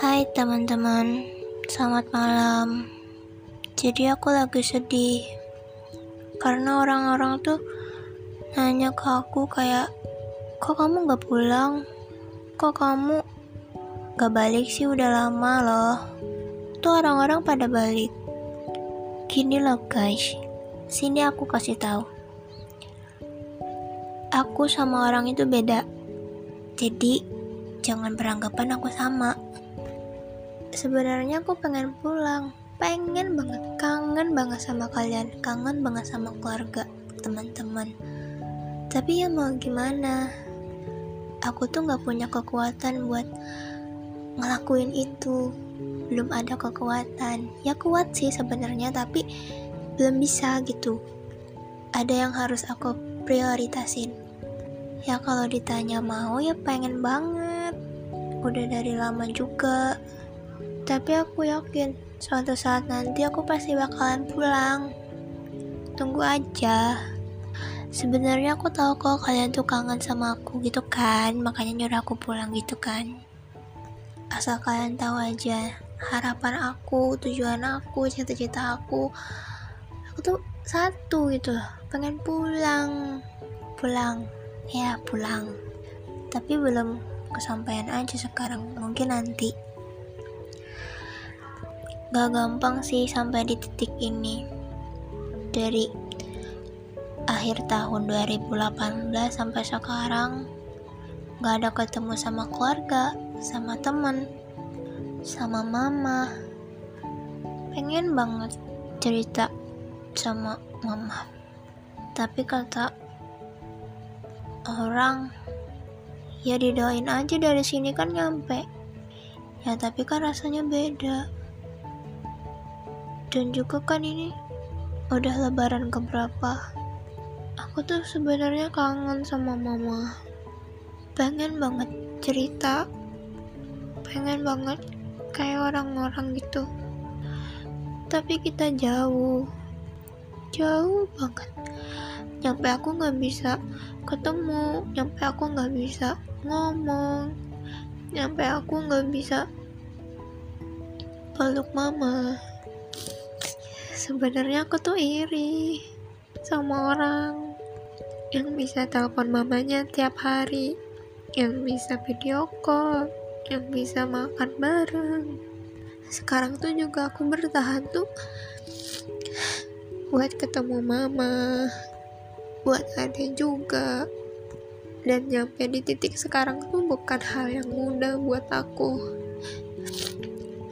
Hai teman-teman, selamat malam. Jadi aku lagi sedih karena orang-orang tuh nanya ke aku kayak, kok kamu gak pulang? Kok kamu gak balik sih udah lama loh? Tuh orang-orang pada balik. Gini loh guys, sini aku kasih tahu. Aku sama orang itu beda. Jadi jangan beranggapan aku sama sebenarnya aku pengen pulang. Pengen banget kangen banget sama kalian. Kangen banget sama keluarga teman-teman. Tapi ya mau gimana? Aku tuh nggak punya kekuatan buat ngelakuin itu. Belum ada kekuatan. Ya kuat sih sebenarnya tapi belum bisa gitu. Ada yang harus aku prioritasin. Ya kalau ditanya mau ya pengen banget. Udah dari lama juga tapi aku yakin suatu saat nanti aku pasti bakalan pulang. Tunggu aja. Sebenarnya aku tahu kok kalian tuh kangen sama aku gitu kan, makanya nyuruh aku pulang gitu kan. Asal kalian tahu aja, harapan aku, tujuan aku, cita-cita aku, aku tuh satu gitu, pengen pulang, pulang, ya pulang. Tapi belum kesampaian aja sekarang, mungkin nanti. Gak gampang sih sampai di titik ini. Dari akhir tahun 2018 sampai sekarang gak ada ketemu sama keluarga, sama temen, sama mama. Pengen banget cerita sama mama. Tapi kata orang, ya didoain aja dari sini kan nyampe. Ya tapi kan rasanya beda dan juga kan ini udah lebaran keberapa? Aku tuh sebenarnya kangen sama mama. Pengen banget cerita. Pengen banget kayak orang-orang gitu. Tapi kita jauh. Jauh banget. Nyampe aku nggak bisa ketemu. Nyampe aku nggak bisa ngomong. Nyampe aku nggak bisa peluk mama sebenarnya aku tuh iri sama orang yang bisa telepon mamanya tiap hari yang bisa video call yang bisa makan bareng. Sekarang tuh juga aku bertahan tuh buat ketemu mama buat ada juga. Dan nyampe di titik sekarang tuh bukan hal yang mudah buat aku.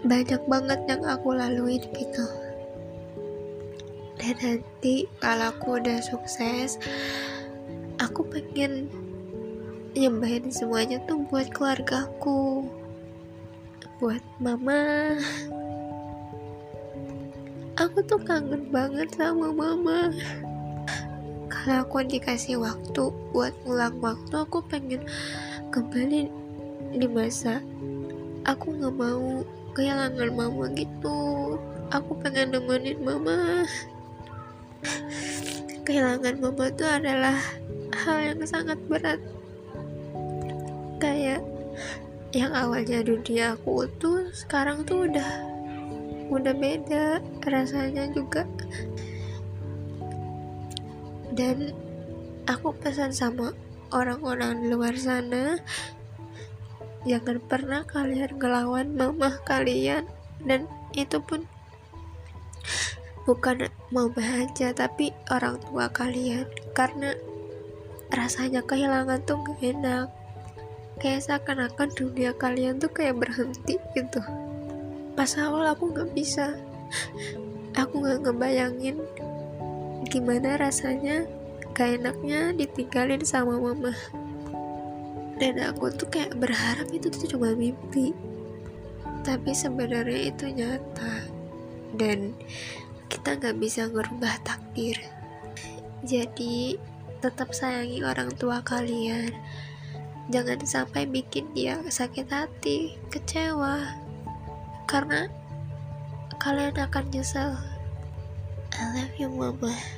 Banyak banget yang aku lalui gitu dan nanti. Kalau aku udah sukses aku pengen nyembahin semuanya tuh buat keluargaku. Buat mama. Aku tuh kangen banget sama mama. Kalau aku dikasih waktu buat ngulang waktu aku pengen kembali di masa aku nggak mau kehilangan mama gitu. Aku pengen nemenin mama kehilangan mama itu adalah hal yang sangat berat. Kayak yang awalnya dunia aku tuh sekarang tuh udah udah beda rasanya juga. Dan aku pesan sama orang-orang luar sana jangan pernah kalian ngelawan mama kalian. Dan itu pun bukan mau bahagia tapi orang tua kalian. Karena rasanya kehilangan tuh gak enak. Kayak seakan-akan dunia kalian tuh kayak berhenti gitu. Pas awal aku gak bisa. Aku gak ngebayangin gimana rasanya gak enaknya ditinggalin sama mama. Dan aku tuh kayak berharap itu tuh cuma mimpi. Tapi sebenarnya itu nyata. Dan kita nggak bisa ngerubah takdir. Jadi tetap sayangi orang tua kalian. Jangan sampai bikin dia sakit hati kecewa. Karena kalian akan nyesel. I love you mama